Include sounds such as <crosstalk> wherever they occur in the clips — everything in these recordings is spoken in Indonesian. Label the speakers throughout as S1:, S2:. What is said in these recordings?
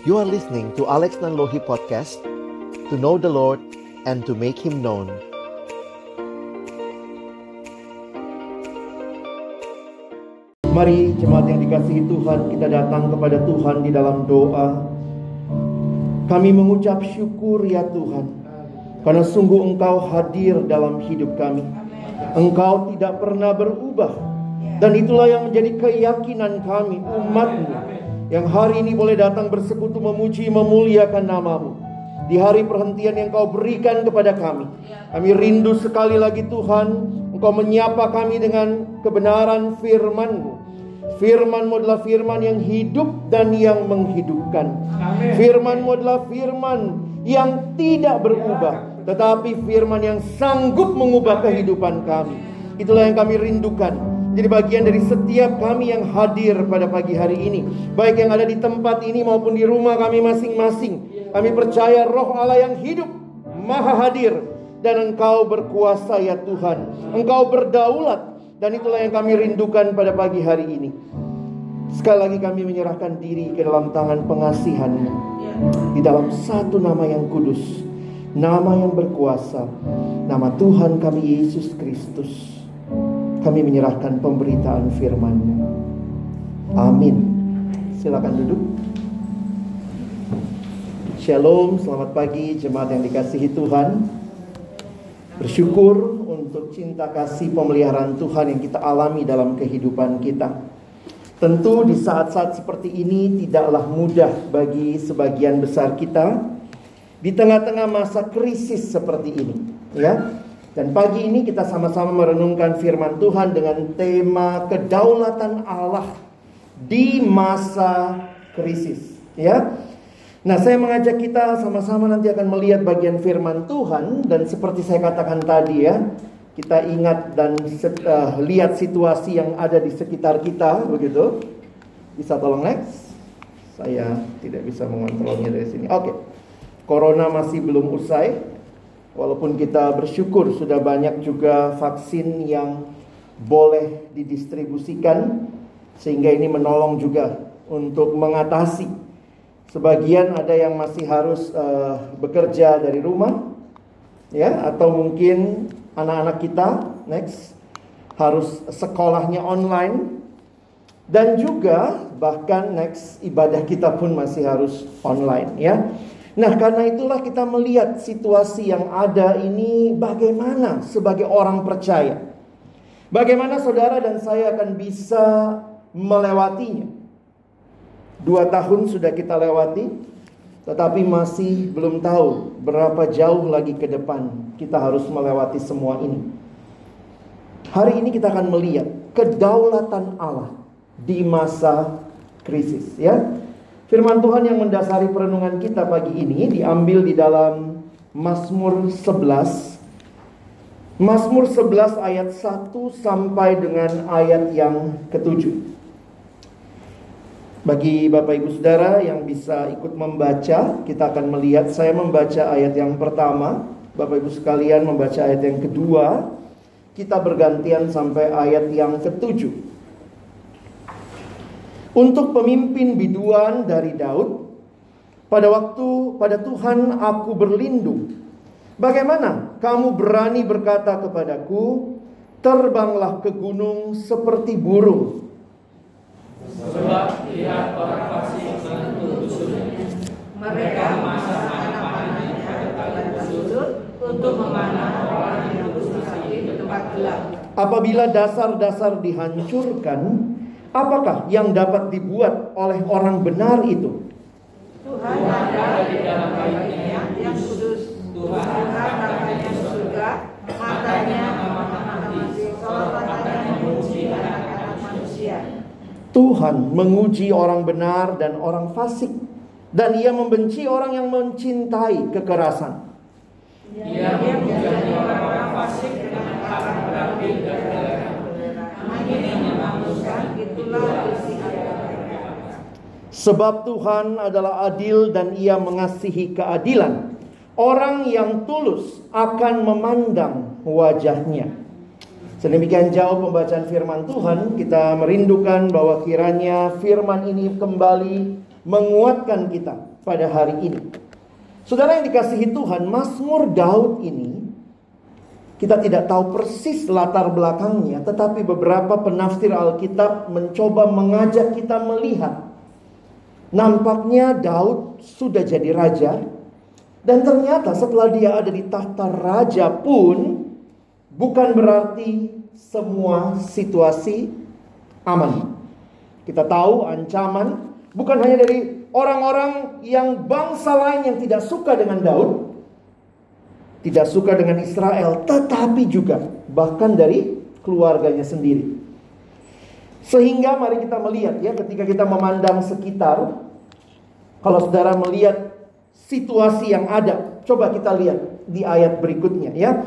S1: You are listening to Alex Nanlohi Podcast To know the Lord and to make Him known.
S2: Mari jemaat yang dikasihi Tuhan kita datang kepada Tuhan di dalam doa. Kami mengucap syukur ya Tuhan Karena sungguh Engkau hadir dalam hidup kami. Engkau tidak pernah berubah Dan itulah yang menjadi keyakinan kami umatmu Yang hari ini boleh datang bersekutu memuji memuliakan namamu Di hari perhentian yang kau berikan kepada kami Kami rindu sekali lagi Tuhan Engkau menyapa kami dengan kebenaran firman-Mu. Firman-Mu adalah firman yang hidup dan yang menghidupkan. Firman-Mu adalah firman yang tidak berubah, tetapi firman yang sanggup mengubah kehidupan kami. Itulah yang kami rindukan. Jadi bagian dari setiap kami yang hadir pada pagi hari ini, baik yang ada di tempat ini maupun di rumah kami masing-masing. Kami percaya Roh Allah yang hidup, Maha hadir dan Engkau berkuasa ya Tuhan. Engkau berdaulat dan itulah yang kami rindukan pada pagi hari ini. Sekali lagi kami menyerahkan diri ke dalam tangan pengasihan di dalam satu nama yang kudus, nama yang berkuasa, nama Tuhan kami Yesus Kristus. Kami menyerahkan pemberitaan firman-Nya. Amin. Silakan duduk. Shalom, selamat pagi jemaat yang dikasihi Tuhan. Bersyukur untuk cinta kasih pemeliharaan Tuhan yang kita alami dalam kehidupan kita. Tentu di saat-saat seperti ini tidaklah mudah bagi sebagian besar kita di tengah-tengah masa krisis seperti ini, ya. Dan pagi ini kita sama-sama merenungkan firman Tuhan dengan tema kedaulatan Allah di masa krisis, ya. Nah, saya mengajak kita sama-sama nanti akan melihat bagian firman Tuhan dan seperti saya katakan tadi ya, kita ingat dan uh, lihat situasi yang ada di sekitar kita begitu. Bisa tolong next? Saya tidak bisa mengontrolnya dari sini. Oke. Okay. Corona masih belum usai. Walaupun kita bersyukur sudah banyak juga vaksin yang boleh didistribusikan sehingga ini menolong juga untuk mengatasi Sebagian ada yang masih harus uh, bekerja dari rumah, ya, atau mungkin anak-anak kita next harus sekolahnya online, dan juga bahkan next ibadah kita pun masih harus online, ya. Nah, karena itulah kita melihat situasi yang ada ini bagaimana sebagai orang percaya. Bagaimana saudara dan saya akan bisa melewatinya. Dua tahun sudah kita lewati, tetapi masih belum tahu berapa jauh lagi ke depan kita harus melewati semua ini. Hari ini kita akan melihat kedaulatan Allah di masa krisis ya. Firman Tuhan yang mendasari perenungan kita pagi ini diambil di dalam Mazmur 11 Mazmur 11 ayat 1 sampai dengan ayat yang ketujuh. Bagi Bapak Ibu Saudara yang bisa ikut membaca, kita akan melihat saya membaca ayat yang pertama, Bapak Ibu sekalian membaca ayat yang kedua, kita bergantian sampai ayat yang ketujuh. Untuk pemimpin biduan dari Daud, pada waktu pada Tuhan aku berlindung. Bagaimana kamu berani berkata kepadaku, terbanglah ke gunung seperti burung
S3: Sebab lihat orang fasik. Mereka busur untuk memanah orang yang berbunuh hati di tempat gelap.
S2: Apabila dasar-dasar dihancurkan, apakah yang dapat dibuat oleh orang benar itu?
S3: Tuhan ada di dalam baitnya yang kudus. Tuhan matanya surga, matanya.
S2: Tuhan menguji orang benar dan orang fasik dan ia membenci orang yang mencintai kekerasan.
S3: Ia menjadi orang-orang fasik dengan berapi dan Ini memanusiakan itulah isi
S2: Sebab Tuhan adalah adil dan ia mengasihi keadilan. Orang yang tulus akan memandang wajahnya. Sedemikian jauh pembacaan firman Tuhan, kita merindukan bahwa kiranya firman ini kembali menguatkan kita pada hari ini. Saudara yang dikasihi Tuhan, Mazmur Daud ini kita tidak tahu persis latar belakangnya, tetapi beberapa penafsir Alkitab mencoba mengajak kita melihat. Nampaknya Daud sudah jadi raja, dan ternyata setelah dia ada di tahta raja pun, bukan berarti semua situasi aman. Kita tahu ancaman bukan hanya dari orang-orang yang bangsa lain yang tidak suka dengan Daud, tidak suka dengan Israel, tetapi juga bahkan dari keluarganya sendiri. Sehingga mari kita melihat ya ketika kita memandang sekitar kalau saudara melihat situasi yang ada, coba kita lihat di ayat berikutnya ya.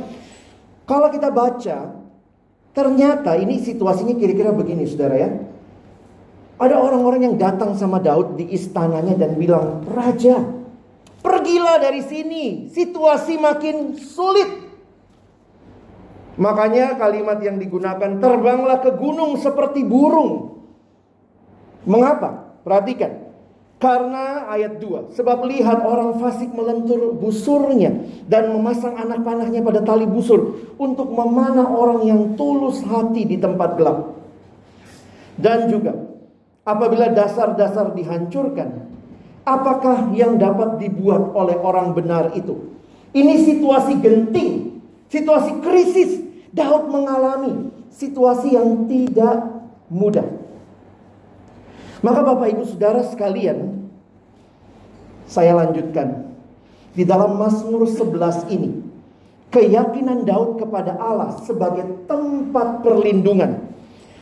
S2: Kalau kita baca ternyata ini situasinya kira-kira begini Saudara ya. Ada orang-orang yang datang sama Daud di istananya dan bilang, "Raja, Pergilah dari sini, situasi makin sulit. Makanya kalimat yang digunakan terbanglah ke gunung seperti burung. Mengapa? Perhatikan. Karena ayat 2 Sebab lihat orang fasik melentur busurnya Dan memasang anak panahnya pada tali busur Untuk memanah orang yang tulus hati di tempat gelap Dan juga Apabila dasar-dasar dihancurkan Apakah yang dapat dibuat oleh orang benar itu? Ini situasi genting, situasi krisis. Daud mengalami situasi yang tidak mudah. Maka Bapak Ibu Saudara sekalian, saya lanjutkan. Di dalam Mazmur 11 ini, keyakinan Daud kepada Allah sebagai tempat perlindungan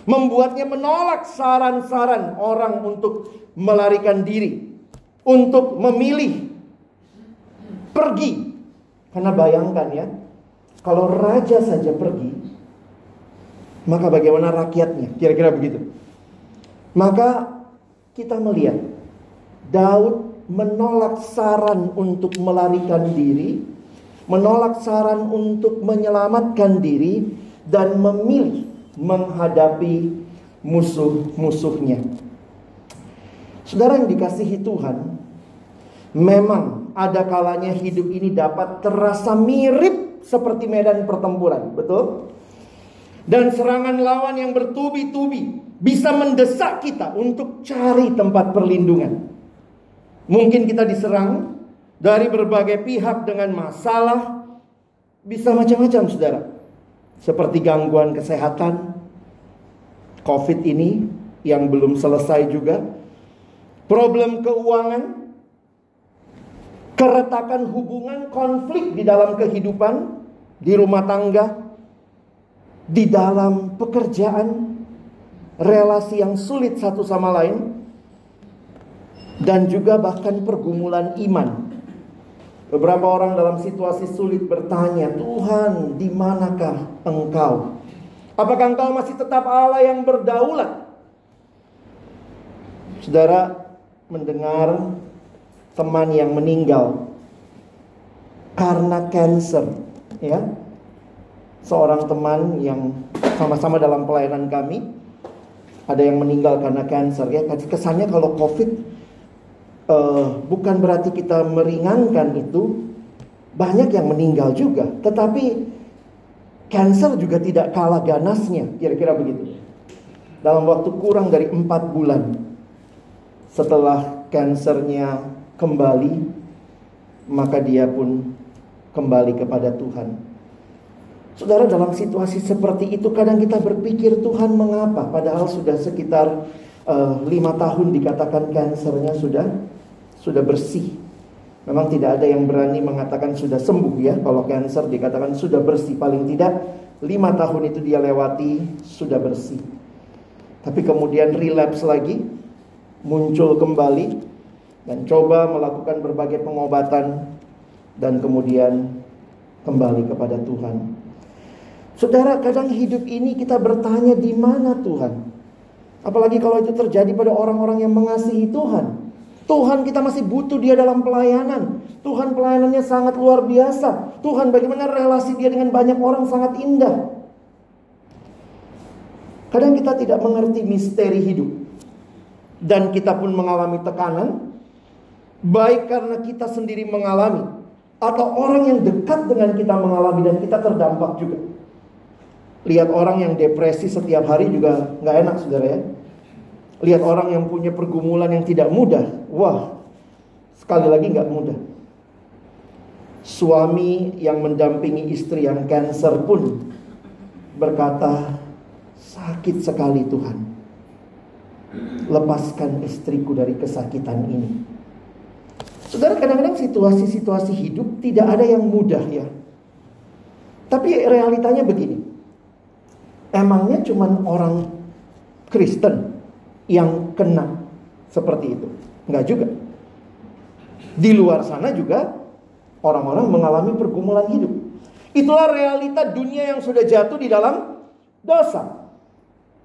S2: membuatnya menolak saran-saran orang untuk melarikan diri untuk memilih pergi. Karena bayangkan ya, kalau raja saja pergi, maka bagaimana rakyatnya? Kira-kira begitu. Maka kita melihat Daud menolak saran untuk melarikan diri, menolak saran untuk menyelamatkan diri dan memilih menghadapi musuh-musuhnya. Saudara yang dikasihi Tuhan, memang ada kalanya hidup ini dapat terasa mirip seperti medan pertempuran, betul? Dan serangan lawan yang bertubi-tubi bisa mendesak kita untuk cari tempat perlindungan. Mungkin kita diserang dari berbagai pihak dengan masalah, bisa macam-macam, saudara. Seperti gangguan kesehatan, COVID ini yang belum selesai juga, problem keuangan, keretakan hubungan, konflik di dalam kehidupan, di rumah tangga, di dalam pekerjaan, relasi yang sulit satu sama lain, dan juga bahkan pergumulan iman. Beberapa orang dalam situasi sulit bertanya, "Tuhan, di manakah Engkau? Apakah Engkau masih tetap Allah yang berdaulat?" Saudara, mendengar teman yang meninggal karena cancer ya. Seorang teman yang sama-sama dalam pelayanan kami ada yang meninggal karena cancer ya. Kesannya kalau covid uh, bukan berarti kita meringankan itu banyak yang meninggal juga. Tetapi cancer juga tidak kalah ganasnya kira-kira begitu. Dalam waktu kurang dari empat bulan setelah kansernya kembali, maka dia pun kembali kepada Tuhan. Saudara dalam situasi seperti itu kadang kita berpikir Tuhan mengapa padahal sudah sekitar uh, lima tahun dikatakan kansernya sudah sudah bersih. Memang tidak ada yang berani mengatakan sudah sembuh ya kalau kanker dikatakan sudah bersih paling tidak lima tahun itu dia lewati sudah bersih. Tapi kemudian relapse lagi muncul kembali dan coba melakukan berbagai pengobatan dan kemudian kembali kepada Tuhan. Saudara, kadang hidup ini kita bertanya di mana Tuhan? Apalagi kalau itu terjadi pada orang-orang yang mengasihi Tuhan. Tuhan kita masih butuh dia dalam pelayanan. Tuhan pelayanannya sangat luar biasa. Tuhan bagaimana relasi dia dengan banyak orang sangat indah. Kadang kita tidak mengerti misteri hidup dan kita pun mengalami tekanan, Baik karena kita sendiri mengalami atau orang yang dekat dengan kita mengalami dan kita terdampak juga. Lihat orang yang depresi setiap hari juga nggak enak saudara ya. Lihat orang yang punya pergumulan yang tidak mudah. Wah, sekali lagi nggak mudah. Suami yang mendampingi istri yang cancer pun berkata, sakit sekali Tuhan. Lepaskan istriku dari kesakitan ini. Saudara kadang-kadang situasi-situasi hidup tidak ada yang mudah ya. Tapi realitanya begini. Emangnya cuman orang Kristen yang kena seperti itu? Enggak juga. Di luar sana juga orang-orang mengalami pergumulan hidup. Itulah realita dunia yang sudah jatuh di dalam dosa.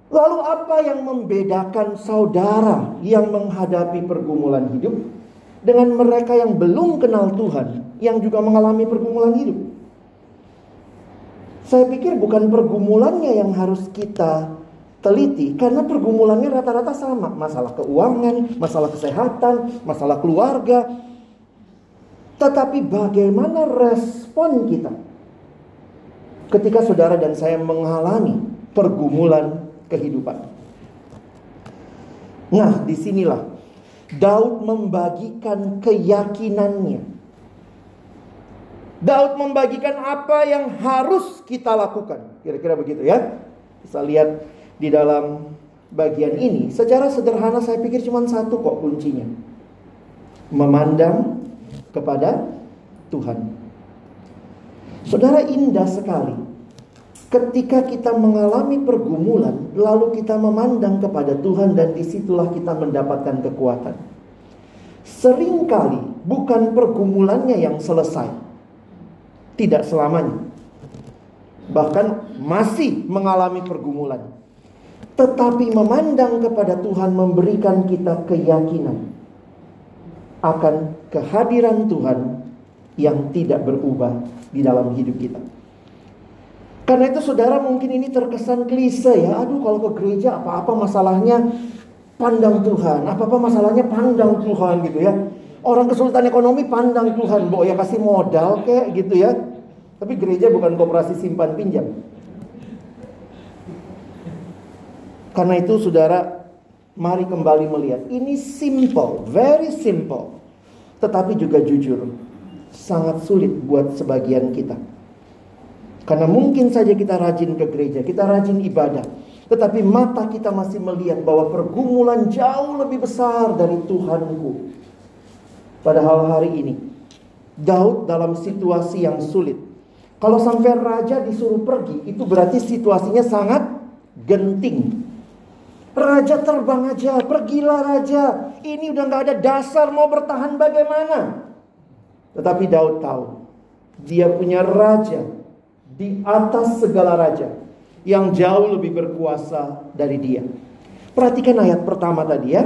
S2: Lalu apa yang membedakan saudara yang menghadapi pergumulan hidup dengan mereka yang belum kenal Tuhan yang juga mengalami pergumulan hidup? Saya pikir bukan pergumulannya yang harus kita teliti karena pergumulannya rata-rata sama, masalah keuangan, masalah kesehatan, masalah keluarga. Tetapi bagaimana respon kita ketika saudara dan saya mengalami pergumulan kehidupan? Nah, di sinilah Daud membagikan keyakinannya Daud membagikan apa yang harus kita lakukan. Kira-kira begitu ya. Bisa lihat di dalam bagian ini. Secara sederhana saya pikir cuma satu kok kuncinya. Memandang kepada Tuhan. Saudara indah sekali. Ketika kita mengalami pergumulan, lalu kita memandang kepada Tuhan dan di situlah kita mendapatkan kekuatan. Seringkali bukan pergumulannya yang selesai, tidak selamanya. Bahkan masih mengalami pergumulan. Tetapi memandang kepada Tuhan memberikan kita keyakinan akan kehadiran Tuhan yang tidak berubah di dalam hidup kita. Karena itu saudara mungkin ini terkesan klise ya. Aduh kalau ke gereja apa-apa masalahnya pandang Tuhan. Apa-apa masalahnya pandang Tuhan gitu ya. Orang kesulitan ekonomi pandang Tuhan. Bo ya kasih modal kayak gitu ya. Tapi gereja bukan kooperasi simpan pinjam. Karena itu saudara mari kembali melihat. Ini simple, very simple. Tetapi juga jujur. Sangat sulit buat sebagian kita. Karena mungkin saja kita rajin ke gereja, kita rajin ibadah. Tetapi mata kita masih melihat bahwa pergumulan jauh lebih besar dari Tuhanku. Padahal hari ini, Daud dalam situasi yang sulit. Kalau sampai raja disuruh pergi, itu berarti situasinya sangat genting. Raja terbang aja, pergilah raja. Ini udah gak ada dasar mau bertahan bagaimana. Tetapi Daud tahu, dia punya raja di atas segala raja yang jauh lebih berkuasa dari dia. Perhatikan ayat pertama tadi ya.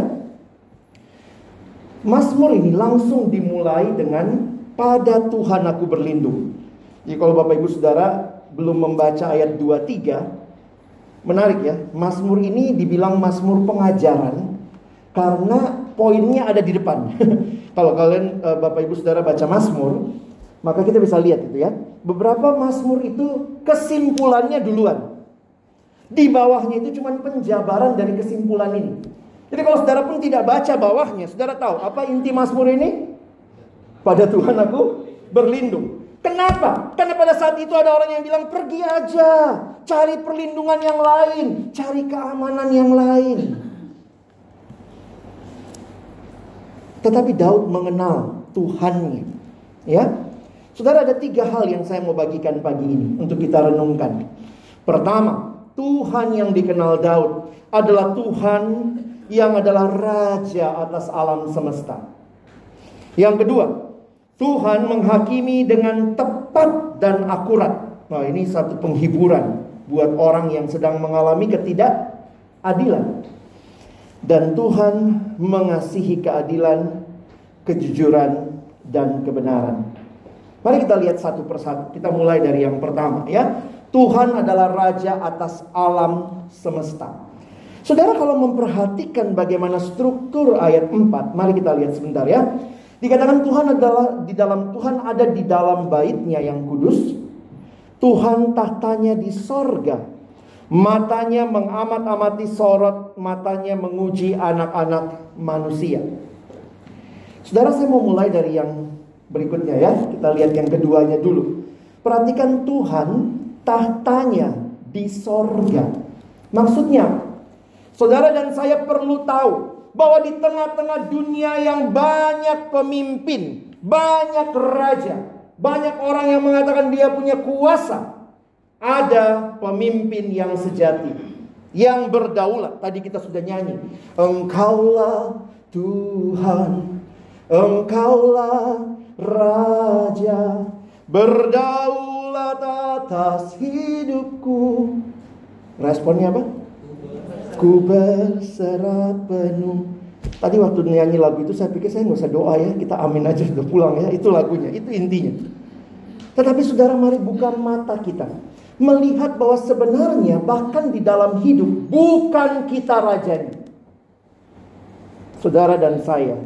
S2: Mazmur ini langsung dimulai dengan pada Tuhan aku berlindung. Jadi kalau Bapak Ibu Saudara belum membaca ayat 23, menarik ya. Mazmur ini dibilang mazmur pengajaran karena poinnya ada di depan. <laughs> kalau kalian eh, Bapak Ibu Saudara baca Mazmur, maka kita bisa lihat itu ya. Beberapa Mazmur itu kesimpulannya duluan. Di bawahnya itu cuma penjabaran dari kesimpulan ini. Jadi kalau saudara pun tidak baca bawahnya, saudara tahu apa inti Mazmur ini? Pada Tuhan aku berlindung. Kenapa? Karena pada saat itu ada orang yang bilang pergi aja, cari perlindungan yang lain, cari keamanan yang lain. Tetapi Daud mengenal Tuhannya, ya. Saudara ada tiga hal yang saya mau bagikan pagi ini untuk kita renungkan. Pertama, Tuhan yang dikenal Daud adalah Tuhan yang adalah raja atas alam semesta. Yang kedua, Tuhan menghakimi dengan tepat dan akurat. Nah, ini satu penghiburan buat orang yang sedang mengalami ketidakadilan. Dan Tuhan mengasihi keadilan, kejujuran, dan kebenaran. Mari kita lihat satu persatu. Kita mulai dari yang pertama ya. Tuhan adalah raja atas alam semesta. Saudara kalau memperhatikan bagaimana struktur ayat 4, mari kita lihat sebentar ya. Dikatakan Tuhan adalah di dalam Tuhan ada di dalam baitnya yang kudus. Tuhan tahtanya di sorga. Matanya mengamat-amati sorot, matanya menguji anak-anak manusia. Saudara saya mau mulai dari yang berikutnya ya. Kita lihat yang keduanya dulu. Perhatikan Tuhan tahtanya di sorga. Maksudnya, saudara dan saya perlu tahu bahwa di tengah-tengah dunia yang banyak pemimpin, banyak raja, banyak orang yang mengatakan dia punya kuasa, ada pemimpin yang sejati, yang berdaulat. Tadi kita sudah nyanyi, Engkaulah Tuhan, Engkaulah Raja, berdaulat atas hidupku. Responnya apa? Ku berserah penuh. Tadi waktu nyanyi lagu itu saya pikir saya nggak usah doa ya, kita amin aja sudah pulang ya. Itu lagunya, itu intinya. Tetapi saudara mari buka mata kita. Melihat bahwa sebenarnya bahkan di dalam hidup bukan kita rajanya. Saudara dan saya,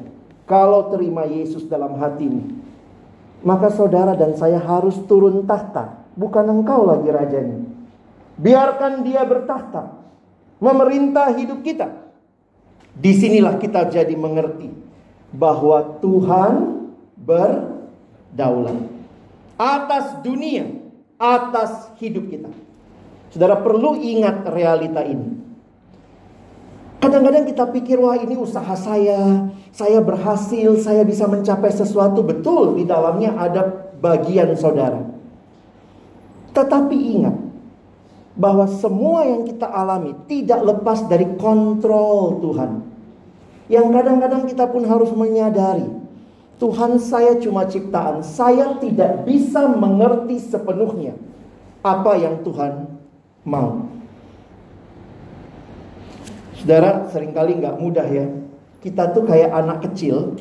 S2: kalau terima Yesus dalam hatimu, maka saudara dan saya harus turun tahta. Bukan engkau lagi rajanya. Biarkan dia bertahta, memerintah hidup kita. Di sinilah kita jadi mengerti bahwa Tuhan berdaulat atas dunia, atas hidup kita. Saudara perlu ingat realita ini. Kadang-kadang kita pikir wah ini usaha saya, saya berhasil, saya bisa mencapai sesuatu betul di dalamnya ada bagian saudara. Tetapi ingat, bahwa semua yang kita alami tidak lepas dari kontrol Tuhan. Yang kadang-kadang kita pun harus menyadari, Tuhan saya cuma ciptaan, saya tidak bisa mengerti sepenuhnya apa yang Tuhan mau. Saudara, sering kali nggak mudah ya. Kita tuh kayak anak kecil,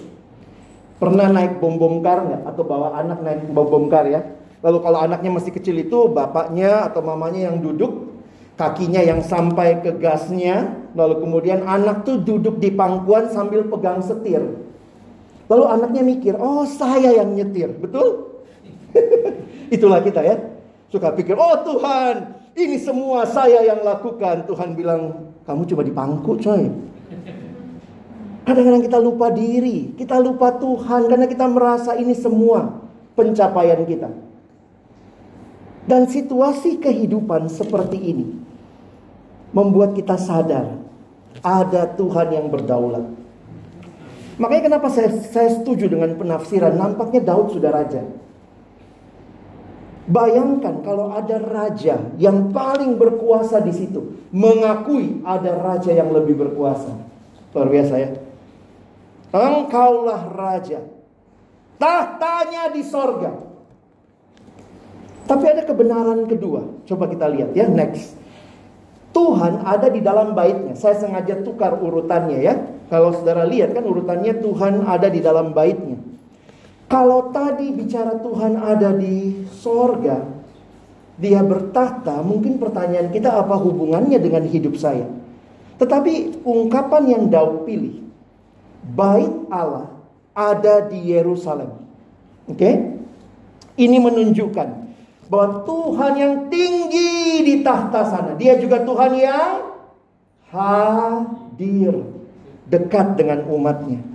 S2: pernah naik bom bom kar nggak? Atau bawa anak naik bom bom kar ya? Lalu kalau anaknya masih kecil itu bapaknya atau mamanya yang duduk, kakinya yang sampai ke gasnya, lalu kemudian anak tuh duduk di pangkuan sambil pegang setir. Lalu anaknya mikir, oh saya yang nyetir, betul? <laughs> Itulah kita ya. Suka pikir, oh Tuhan, ini semua saya yang lakukan. Tuhan bilang, kamu cuma di pangku coy. Kadang-kadang kita lupa diri, kita lupa Tuhan karena kita merasa ini semua pencapaian kita. Dan situasi kehidupan seperti ini membuat kita sadar ada Tuhan yang berdaulat. Makanya kenapa saya, saya setuju dengan penafsiran nampaknya Daud sudah raja. Bayangkan kalau ada raja yang paling berkuasa di situ mengakui ada raja yang lebih berkuasa. Luar biasa ya. Engkaulah raja. Tahtanya di sorga. Tapi ada kebenaran kedua. Coba kita lihat ya, next. Tuhan ada di dalam baitnya. Saya sengaja tukar urutannya ya. Kalau saudara lihat kan urutannya Tuhan ada di dalam baitnya. Kalau tadi bicara Tuhan ada di sorga, dia bertahta, mungkin pertanyaan kita apa hubungannya dengan hidup saya? Tetapi ungkapan yang Daud pilih, bait Allah ada di Yerusalem. Oke? Okay? Ini menunjukkan bahwa Tuhan yang tinggi di tahta sana, dia juga Tuhan yang hadir dekat dengan umatnya.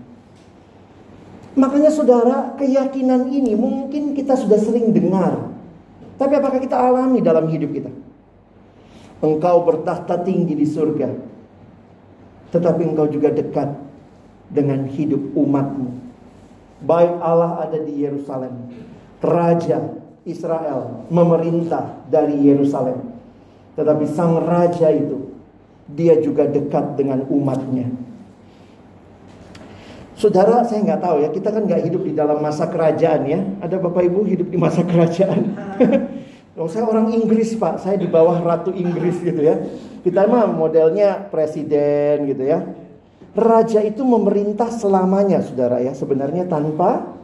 S2: Makanya saudara, keyakinan ini mungkin kita sudah sering dengar. Tapi apakah kita alami dalam hidup kita? Engkau bertahta tinggi di surga. Tetapi engkau juga dekat dengan hidup umatmu. Baik Allah ada di Yerusalem. Raja Israel memerintah dari Yerusalem. Tetapi sang raja itu dia juga dekat dengan umatnya. Saudara, saya nggak tahu ya, kita kan nggak hidup di dalam masa kerajaan ya. Ada bapak ibu hidup di masa kerajaan. <laughs> Oh, saya orang Inggris pak, saya di bawah ratu Inggris gitu ya. Kita mah modelnya presiden gitu ya. Raja itu memerintah selamanya, saudara ya. Sebenarnya tanpa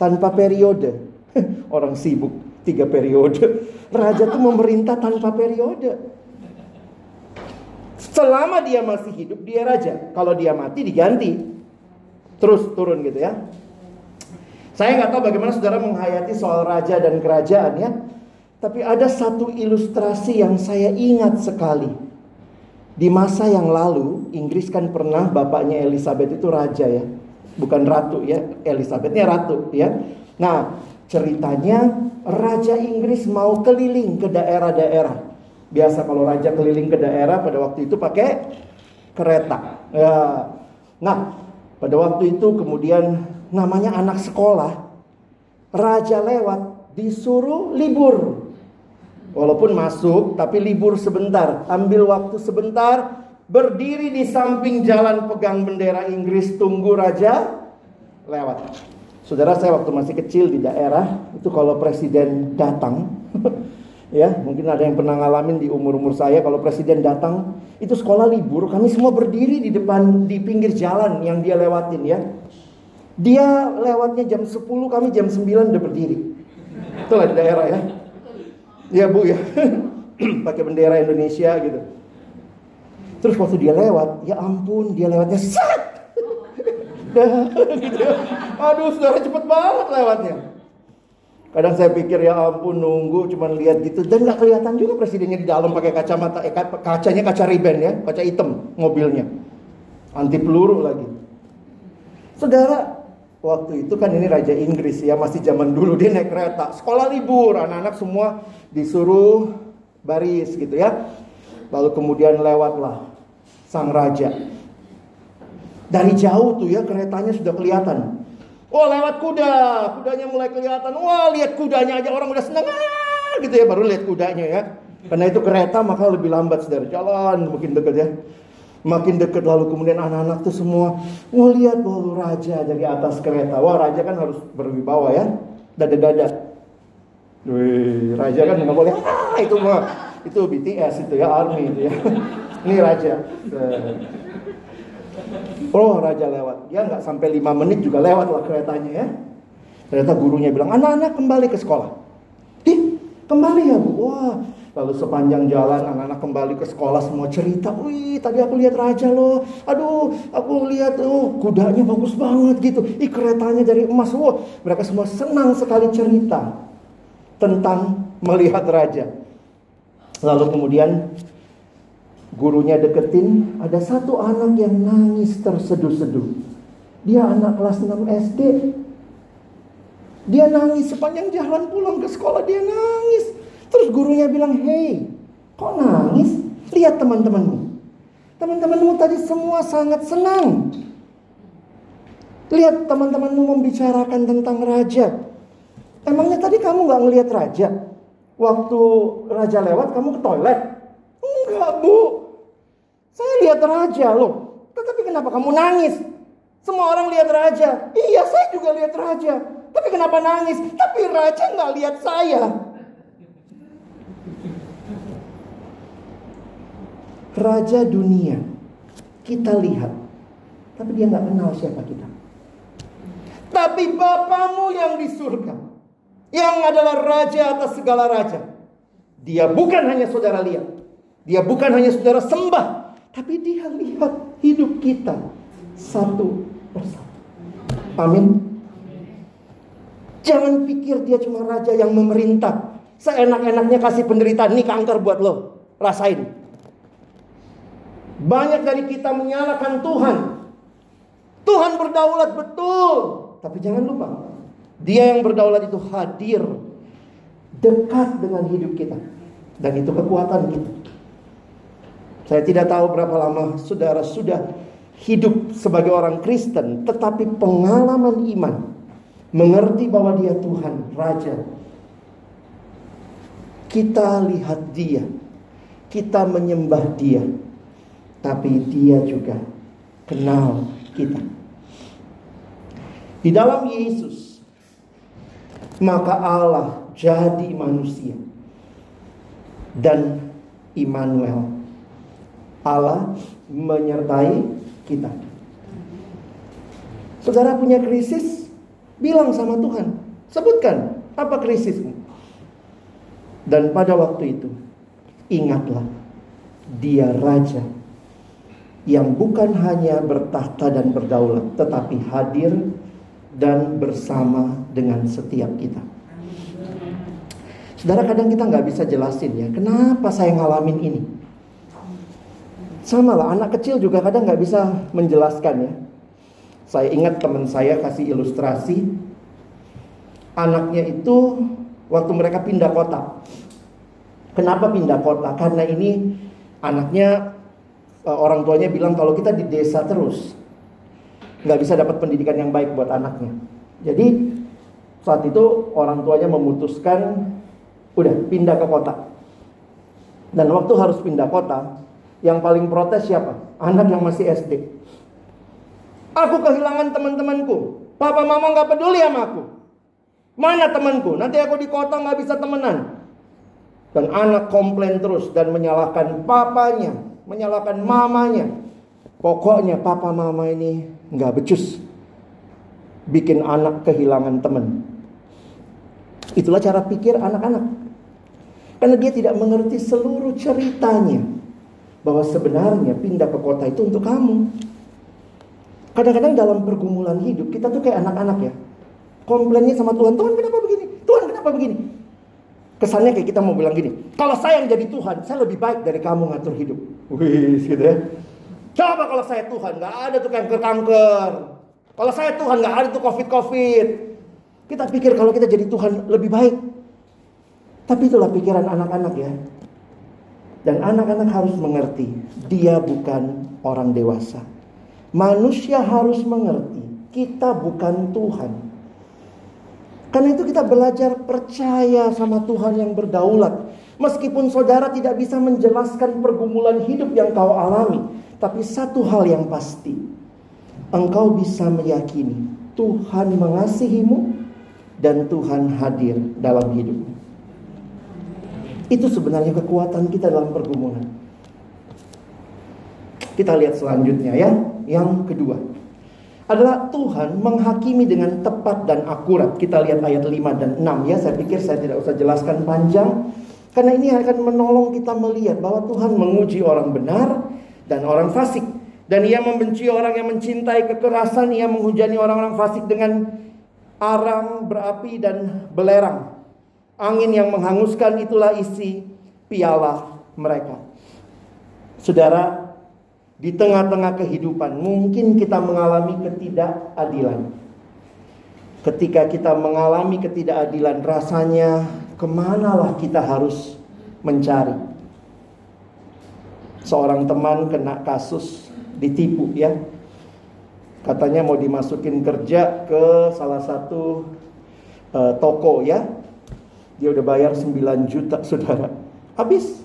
S2: tanpa periode. <laughs> Orang sibuk tiga periode. Raja itu memerintah tanpa periode. Selama dia masih hidup dia raja. Kalau dia mati diganti. Terus turun gitu ya. Saya nggak tahu bagaimana saudara menghayati soal raja dan kerajaan ya. Tapi ada satu ilustrasi yang saya ingat sekali. Di masa yang lalu, Inggris kan pernah bapaknya Elizabeth itu raja ya. Bukan ratu ya, Elizabethnya ratu ya. Nah, ceritanya Raja Inggris mau keliling ke daerah-daerah. Biasa kalau raja keliling ke daerah pada waktu itu pakai kereta. Ya. Nah, pada waktu itu kemudian namanya anak sekolah. Raja lewat disuruh libur. Walaupun masuk, tapi libur sebentar. Ambil waktu sebentar, berdiri di samping jalan pegang bendera Inggris, tunggu raja lewat. Saudara saya waktu masih kecil di daerah, itu kalau presiden datang, <laughs> ya mungkin ada yang pernah ngalamin di umur-umur saya, kalau presiden datang, itu sekolah libur, kami semua berdiri di depan, di pinggir jalan yang dia lewatin ya. Dia lewatnya jam 10, kami jam 9 udah berdiri. Itulah di daerah ya. Iya bu ya, <clears throat> pakai bendera Indonesia gitu. Terus waktu dia lewat, ya ampun dia lewatnya set. <laughs> gitu. Aduh saudara cepet banget lewatnya. Kadang saya pikir ya ampun nunggu cuman lihat gitu. Dan nggak kelihatan juga presidennya di dalam pakai kacamata eh, kacanya kaca riben ya kaca hitam mobilnya. Anti peluru lagi. Saudara waktu itu kan ini Raja Inggris ya masih zaman dulu dia naik kereta. Sekolah libur anak-anak semua disuruh baris gitu ya. Lalu kemudian lewatlah sang raja. Dari jauh tuh ya keretanya sudah kelihatan oh lewat kuda kudanya mulai kelihatan wah lihat kudanya aja orang udah senang ah, gitu ya baru lihat kudanya ya karena itu kereta maka lebih lambat saudara jalan mungkin dekat ya Makin dekat lalu kemudian anak-anak tuh semua mau lihat bahwa raja dari atas kereta. Wah raja kan harus berwibawa ya. Dada-dada. Wih, raja kan nggak boleh. Ah, itu mah itu BTS itu ya army itu ya. <laughs> Ini raja. Oh raja lewat. Ya nggak sampai lima menit juga lewat lah keretanya ya. Ternyata gurunya bilang anak-anak kembali ke sekolah. Ih kembali ya bu. Wah Lalu sepanjang jalan anak-anak kembali ke sekolah semua cerita. Wih tadi aku lihat raja loh. Aduh aku lihat oh kudanya bagus banget gitu. Ih keretanya dari emas. Wah mereka semua senang sekali cerita tentang melihat raja. Lalu kemudian gurunya deketin. Ada satu anak yang nangis terseduh-seduh. Dia anak kelas 6 SD. Dia nangis sepanjang jalan pulang ke sekolah dia nangis. Terus gurunya bilang, hei, kok nangis? Lihat teman-temanmu. Teman-temanmu tadi semua sangat senang. Lihat teman-temanmu membicarakan tentang raja. Emangnya tadi kamu gak ngelihat raja? Waktu raja lewat kamu ke toilet? Enggak bu. Saya lihat raja loh. Tetapi kenapa kamu nangis? Semua orang lihat raja. Iya saya juga lihat raja. Tapi kenapa nangis? Tapi raja nggak lihat saya. raja dunia kita lihat tapi dia nggak kenal siapa kita tapi Bapamu yang di surga yang adalah raja atas segala raja dia bukan hanya saudara lihat dia bukan hanya saudara sembah tapi dia lihat hidup kita satu persatu amin jangan pikir dia cuma raja yang memerintah seenak-enaknya kasih penderitaan ini kanker buat lo rasain banyak dari kita menyalahkan Tuhan. Tuhan berdaulat betul. Tapi jangan lupa. Dia yang berdaulat itu hadir. Dekat dengan hidup kita. Dan itu kekuatan kita. Saya tidak tahu berapa lama saudara sudah hidup sebagai orang Kristen. Tetapi pengalaman iman. Mengerti bahwa dia Tuhan, Raja. Kita lihat dia. Kita menyembah dia tapi dia juga kenal kita. Di dalam Yesus, maka Allah jadi manusia dan Immanuel. Allah menyertai kita. Saudara punya krisis, bilang sama Tuhan, sebutkan apa krisismu. Dan pada waktu itu, ingatlah dia raja yang bukan hanya bertahta dan berdaulat, tetapi hadir dan bersama dengan setiap kita. Saudara kadang kita nggak bisa jelasin ya, kenapa saya ngalamin ini. Sama lah, anak kecil juga kadang nggak bisa menjelaskan ya. Saya ingat teman saya kasih ilustrasi, anaknya itu waktu mereka pindah kota. Kenapa pindah kota? Karena ini anaknya eh, orang tuanya bilang kalau kita di desa terus nggak bisa dapat pendidikan yang baik buat anaknya. Jadi saat itu orang tuanya memutuskan udah pindah ke kota. Dan waktu harus pindah kota, yang paling protes siapa? Anak yang masih SD. Aku kehilangan teman-temanku. Papa mama nggak peduli sama aku. Mana temanku? Nanti aku di kota nggak bisa temenan. Dan anak komplain terus dan menyalahkan papanya, menyalahkan mamanya. Pokoknya papa mama ini nggak becus. Bikin anak kehilangan teman. Itulah cara pikir anak-anak. Karena dia tidak mengerti seluruh ceritanya. Bahwa sebenarnya pindah ke kota itu untuk kamu. Kadang-kadang dalam pergumulan hidup kita tuh kayak anak-anak ya. Komplainnya sama Tuhan, Tuhan kenapa begini? Tuhan kenapa begini? Kesannya kayak kita mau bilang gini, kalau saya yang jadi Tuhan, saya lebih baik dari kamu ngatur hidup. Wih, gitu ya. Coba kalau saya Tuhan, nggak ada tuh kanker-kanker. Kalau saya Tuhan, nggak ada tuh covid-covid. Kita pikir kalau kita jadi Tuhan lebih baik. Tapi itulah pikiran anak-anak ya. Dan anak-anak harus mengerti, dia bukan orang dewasa. Manusia harus mengerti, kita bukan Tuhan. Karena itu kita belajar percaya sama Tuhan yang berdaulat. Meskipun saudara tidak bisa menjelaskan pergumulan hidup yang kau alami. Tapi satu hal yang pasti. Engkau bisa meyakini Tuhan mengasihimu dan Tuhan hadir dalam hidupmu. Itu sebenarnya kekuatan kita dalam pergumulan. Kita lihat selanjutnya ya. Yang kedua adalah Tuhan menghakimi dengan tepat dan akurat. Kita lihat ayat 5 dan 6 ya. Saya pikir saya tidak usah jelaskan panjang karena ini akan menolong kita melihat bahwa Tuhan menguji orang benar dan orang fasik. Dan ia membenci orang yang mencintai kekerasan, ia menghujani orang-orang fasik dengan arang berapi dan belerang. Angin yang menghanguskan itulah isi piala mereka. Saudara, di tengah-tengah kehidupan mungkin kita mengalami ketidakadilan. Ketika kita mengalami ketidakadilan, rasanya ke manalah kita harus mencari. Seorang teman kena kasus ditipu ya. Katanya mau dimasukin kerja ke salah satu uh, toko ya. Dia udah bayar 9 juta <laughs> saudara. Habis.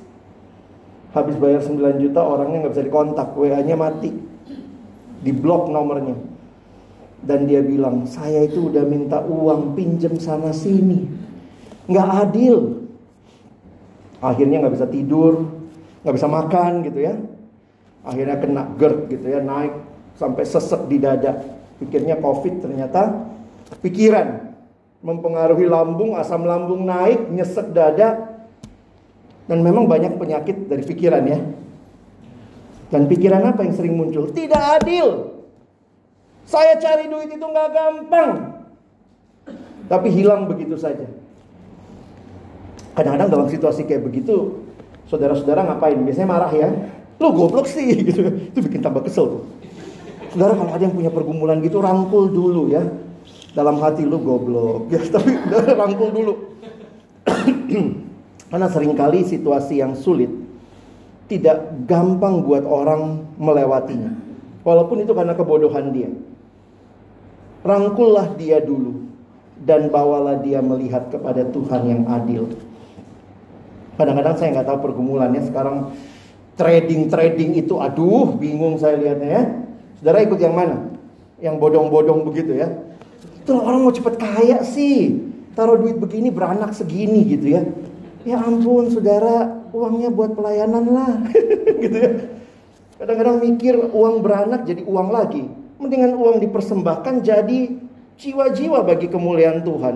S2: Habis bayar 9 juta orangnya nggak bisa dikontak. WA-nya mati. Di blok nomornya. Dan dia bilang, saya itu udah minta uang pinjem sana sini. Nggak adil. Akhirnya nggak bisa tidur, nggak bisa makan gitu ya. Akhirnya kena GERD gitu ya, naik sampai sesek di dada. Pikirnya COVID ternyata pikiran mempengaruhi lambung, asam lambung naik, nyesek dada. Dan memang banyak penyakit dari pikiran ya. Dan pikiran apa yang sering muncul? Tidak adil. Saya cari duit itu nggak gampang. Tapi hilang begitu saja. Kadang-kadang dalam situasi kayak begitu, saudara-saudara ngapain? Biasanya marah ya. Lu goblok sih gitu. Itu bikin tambah kesel tuh. Saudara kalau ada yang punya pergumulan gitu rangkul dulu ya. Dalam hati lu goblok. <laughs> Ya, tapi rangkul dulu. <clears throat> Karena sering kali situasi yang sulit tidak gampang buat orang melewatinya. Walaupun itu karena kebodohan dia. Rangkullah dia dulu dan bawalah dia melihat kepada Tuhan yang adil. Kadang-kadang saya nggak tahu pergumulannya sekarang trading-trading itu aduh bingung saya lihatnya ya. Saudara ikut yang mana? Yang bodong-bodong begitu ya. Itu orang mau cepet kaya sih. Taruh duit begini beranak segini gitu ya. Ya ampun saudara uangnya buat pelayanan lah <laughs> gitu ya. Kadang-kadang mikir uang beranak jadi uang lagi. Mendingan uang dipersembahkan jadi jiwa-jiwa bagi kemuliaan Tuhan.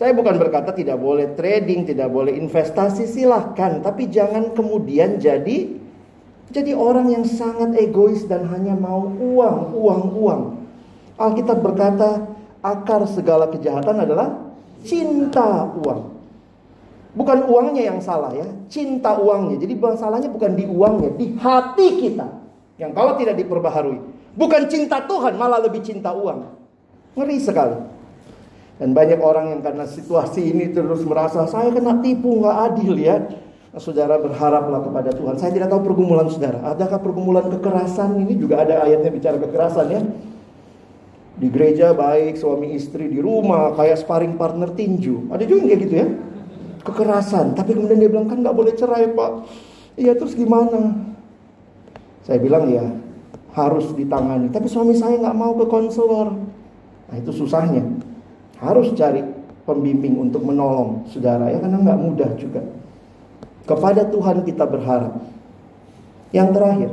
S2: Saya bukan berkata tidak boleh trading, tidak boleh investasi, silahkan. Tapi jangan kemudian jadi jadi orang yang sangat egois dan hanya mau uang, uang, uang. Alkitab berkata, akar segala kejahatan adalah cinta uang. Bukan uangnya yang salah ya, cinta uangnya. Jadi masalahnya bukan di uangnya, di hati kita. Yang kalau tidak diperbaharui. Bukan cinta Tuhan, malah lebih cinta uang. Ngeri sekali. Dan banyak orang yang karena situasi ini terus merasa saya kena tipu nggak adil ya. Nah, saudara berharaplah kepada Tuhan. Saya tidak tahu pergumulan saudara. Adakah pergumulan kekerasan ini juga ada ayatnya bicara kekerasan ya. Di gereja baik suami istri di rumah kayak sparring partner tinju. Ada juga kayak gitu ya kekerasan. Tapi kemudian dia bilang kan nggak boleh cerai pak. Iya terus gimana? Saya bilang ya harus ditangani. Tapi suami saya nggak mau ke konselor. Nah itu susahnya. Harus cari pembimbing untuk menolong saudara ya karena nggak mudah juga. Kepada Tuhan kita berharap. Yang terakhir,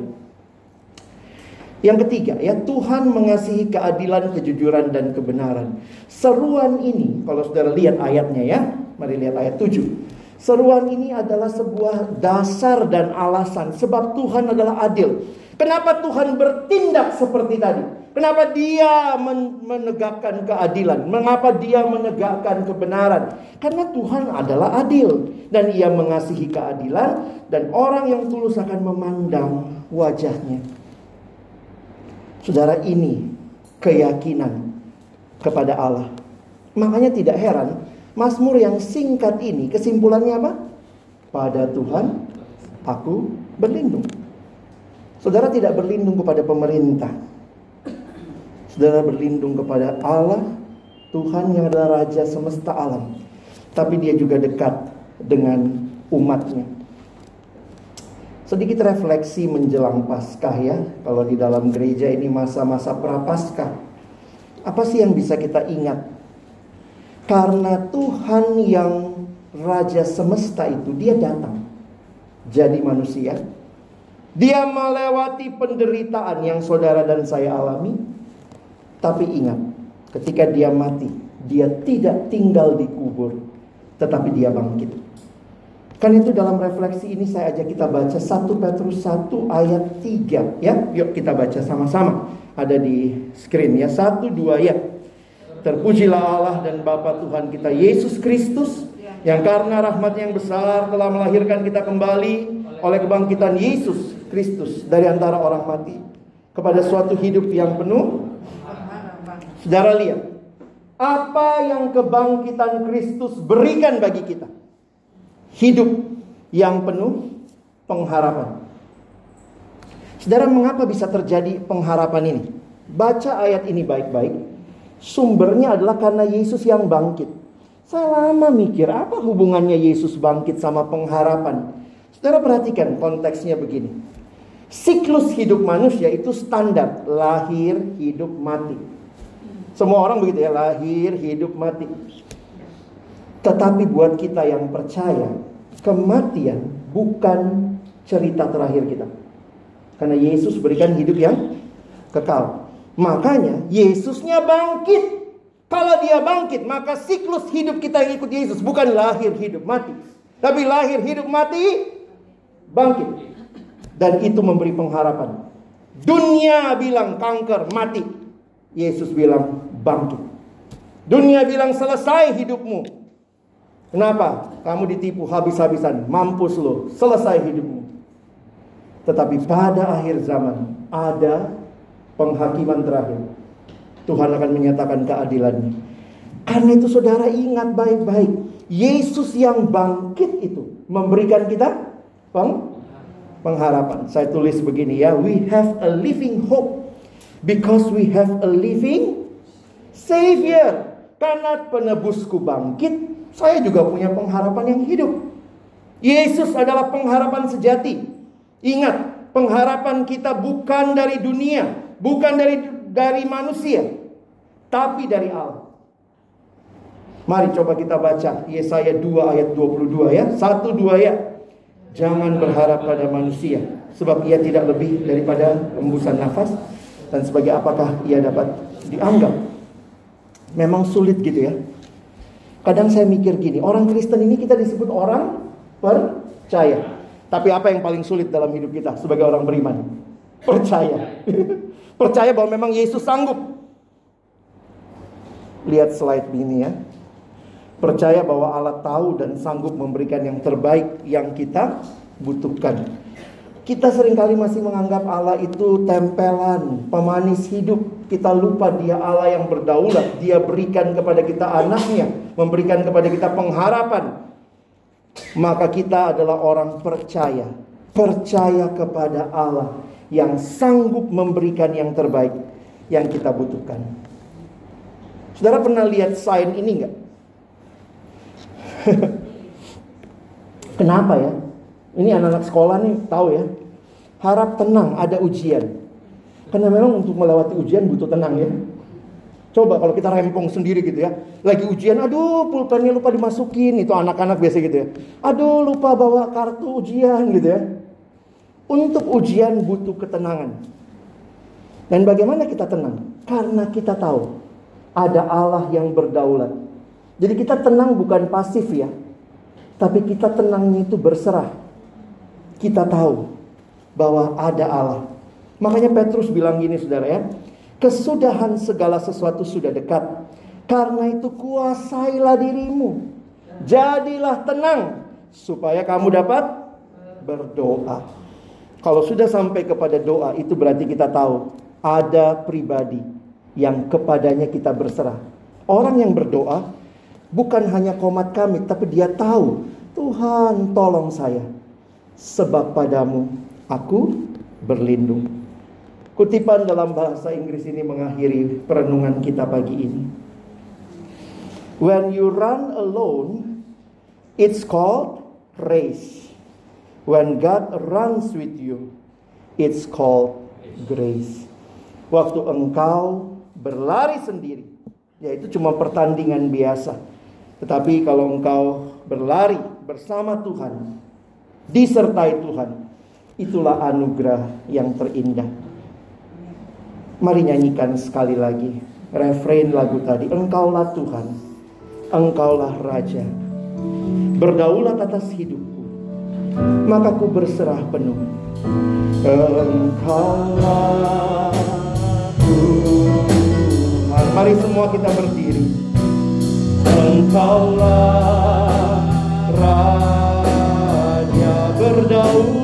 S2: yang ketiga, ya Tuhan mengasihi keadilan, kejujuran dan kebenaran. Seruan ini, kalau saudara lihat ayatnya ya, Mari lihat ayat 7. Seruan ini adalah sebuah dasar dan alasan sebab Tuhan adalah adil. Kenapa Tuhan bertindak seperti tadi? Kenapa dia menegakkan keadilan? Mengapa dia menegakkan kebenaran? Karena Tuhan adalah adil dan ia mengasihi keadilan dan orang yang tulus akan memandang wajahnya. Saudara ini keyakinan kepada Allah. Makanya tidak heran Mazmur yang singkat ini kesimpulannya apa? Pada Tuhan aku berlindung. Saudara tidak berlindung kepada pemerintah. Saudara berlindung kepada Allah, Tuhan yang adalah Raja semesta alam. Tapi dia juga dekat dengan umatnya. Sedikit refleksi menjelang Paskah ya. Kalau di dalam gereja ini masa-masa prapaskah. Apa sih yang bisa kita ingat karena Tuhan yang Raja semesta itu dia datang jadi manusia. Dia melewati penderitaan yang saudara dan saya alami. Tapi ingat, ketika dia mati, dia tidak tinggal di kubur, tetapi dia bangkit. Kan itu dalam refleksi ini saya ajak kita baca 1 Petrus 1 ayat 3 ya. Yuk kita baca sama-sama. Ada di screen ya. 1 2 ya. Terpujilah Allah dan Bapa Tuhan kita Yesus Kristus yang karena rahmat yang besar telah melahirkan kita kembali oleh kebangkitan Yesus Kristus dari antara orang mati kepada suatu hidup yang penuh. Saudara lihat, apa yang kebangkitan Kristus berikan bagi kita? Hidup yang penuh pengharapan. Saudara, mengapa bisa terjadi pengharapan ini? Baca ayat ini baik-baik. Sumbernya adalah karena Yesus yang bangkit. Saya lama mikir apa hubungannya Yesus bangkit sama pengharapan. Saudara perhatikan konteksnya begini. Siklus hidup manusia itu standar lahir, hidup, mati. Semua orang begitu ya, lahir, hidup, mati. Tetapi buat kita yang percaya, kematian bukan cerita terakhir kita. Karena Yesus berikan hidup yang kekal. Makanya Yesusnya bangkit. Kalau dia bangkit, maka siklus hidup kita yang ikut Yesus bukan lahir, hidup, mati. Tapi lahir, hidup, mati, bangkit. Dan itu memberi pengharapan. Dunia bilang kanker, mati. Yesus bilang bangkit. Dunia bilang selesai hidupmu. Kenapa? Kamu ditipu habis-habisan. Mampus lo. Selesai hidupmu. Tetapi pada akhir zaman ada penghakiman terakhir. Tuhan akan menyatakan keadilannya. Karena itu saudara ingat baik-baik. Yesus yang bangkit itu memberikan kita peng pengharapan. Saya tulis begini ya, we have a living hope because we have a living savior. Karena penebusku bangkit, saya juga punya pengharapan yang hidup. Yesus adalah pengharapan sejati. Ingat, pengharapan kita bukan dari dunia, bukan dari dari manusia, tapi dari Allah. Mari coba kita baca Yesaya 2 ayat 22 ya. 1 2 ya. Jangan berharap pada manusia sebab ia tidak lebih daripada embusan nafas dan sebagai apakah ia dapat dianggap. Memang sulit gitu ya. Kadang saya mikir gini, orang Kristen ini kita disebut orang percaya. Tapi apa yang paling sulit dalam hidup kita sebagai orang beriman? Percaya. <laughs> Percaya bahwa memang Yesus sanggup. Lihat slide ini ya. Percaya bahwa Allah tahu dan sanggup memberikan yang terbaik yang kita butuhkan. Kita sering kali masih menganggap Allah itu tempelan, pemanis hidup. Kita lupa dia Allah yang berdaulat. Dia berikan kepada kita anaknya, memberikan kepada kita pengharapan. Maka kita adalah orang percaya. Percaya kepada Allah yang sanggup memberikan yang terbaik yang kita butuhkan. Saudara pernah lihat sign ini enggak? <laughs> Kenapa ya? Ini anak-anak sekolah nih tahu ya. Harap tenang, ada ujian. Karena memang untuk melewati ujian butuh tenang ya. Coba kalau kita rempong sendiri gitu ya. Lagi ujian, aduh pulpennya lupa dimasukin. Itu anak-anak biasa gitu ya. Aduh lupa bawa kartu ujian gitu ya. Untuk ujian butuh ketenangan. Dan bagaimana kita tenang? Karena kita tahu ada Allah yang berdaulat. Jadi kita tenang bukan pasif ya. Tapi kita tenangnya itu berserah. Kita tahu bahwa ada Allah. Makanya Petrus bilang gini saudara ya. Kesudahan segala sesuatu sudah dekat. Karena itu kuasailah dirimu. Jadilah tenang. Supaya kamu dapat berdoa. Kalau sudah sampai kepada doa itu berarti kita tahu ada pribadi yang kepadanya kita berserah. Orang yang berdoa bukan hanya komat kami, tapi dia tahu, Tuhan tolong saya. Sebab padamu aku berlindung. Kutipan dalam bahasa Inggris ini mengakhiri perenungan kita pagi ini. When you run alone, it's called race. When God runs with you, it's called grace waktu engkau berlari sendiri, yaitu cuma pertandingan biasa. Tetapi kalau engkau berlari bersama Tuhan, disertai Tuhan, itulah anugerah yang terindah. Mari nyanyikan sekali lagi refrain lagu tadi. Engkaulah Tuhan, Engkaulah Raja, berdaulat atas hidupku, maka ku berserah penuh. Engkaulah Tuhan. Mari semua kita berdiri. Engkaulah Raja berdaulat,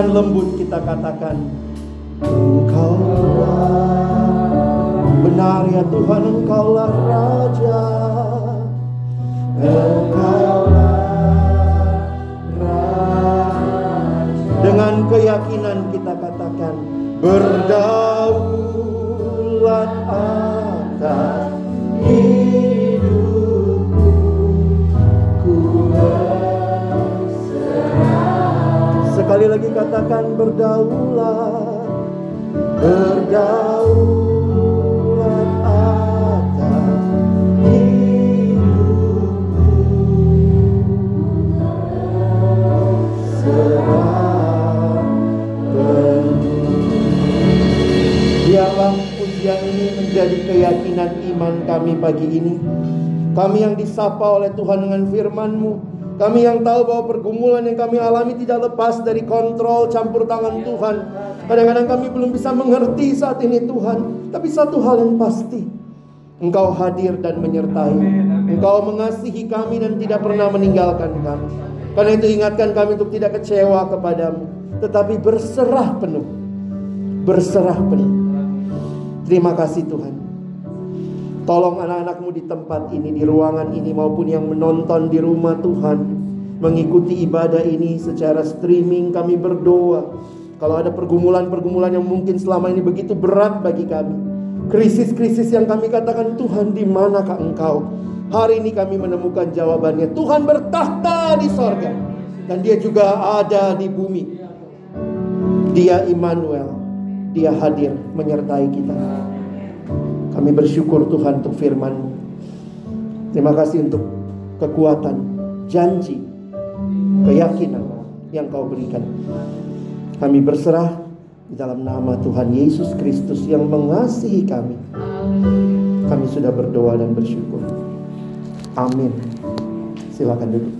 S2: Dengan lembut kita katakan Engkaulah Benar ya Tuhan Engkaulah Raja. Engkaulah Raja. Dengan keyakinan kita katakan Berdaulat Sekali lagi katakan berdaulat, berdaulat atas hidupku. Serah Biarlah pujian ini menjadi keyakinan iman kami pagi ini. Kami yang disapa oleh Tuhan dengan firman-Mu, kami yang tahu bahwa pergumulan yang kami alami tidak lepas dari kontrol campur tangan Tuhan. Kadang-kadang kami belum bisa mengerti saat ini Tuhan. Tapi satu hal yang pasti. Engkau hadir dan menyertai. Engkau mengasihi kami dan tidak pernah meninggalkan kami. Karena itu ingatkan kami untuk tidak kecewa kepadamu. Tetapi berserah penuh. Berserah penuh. Terima kasih Tuhan. Tolong anak-anakmu di tempat ini, di ruangan ini maupun yang menonton di rumah Tuhan. Mengikuti ibadah ini secara streaming kami berdoa. Kalau ada pergumulan-pergumulan yang mungkin selama ini begitu berat bagi kami. Krisis-krisis yang kami katakan Tuhan di manakah engkau? Hari ini kami menemukan jawabannya. Tuhan bertahta di sorga. Dan dia juga ada di bumi. Dia Immanuel. Dia hadir menyertai kita. Kami bersyukur Tuhan untuk firman Terima kasih untuk kekuatan, janji, keyakinan yang kau berikan. Kami berserah di dalam nama Tuhan Yesus Kristus yang mengasihi kami. Kami sudah berdoa dan bersyukur. Amin. Silakan duduk.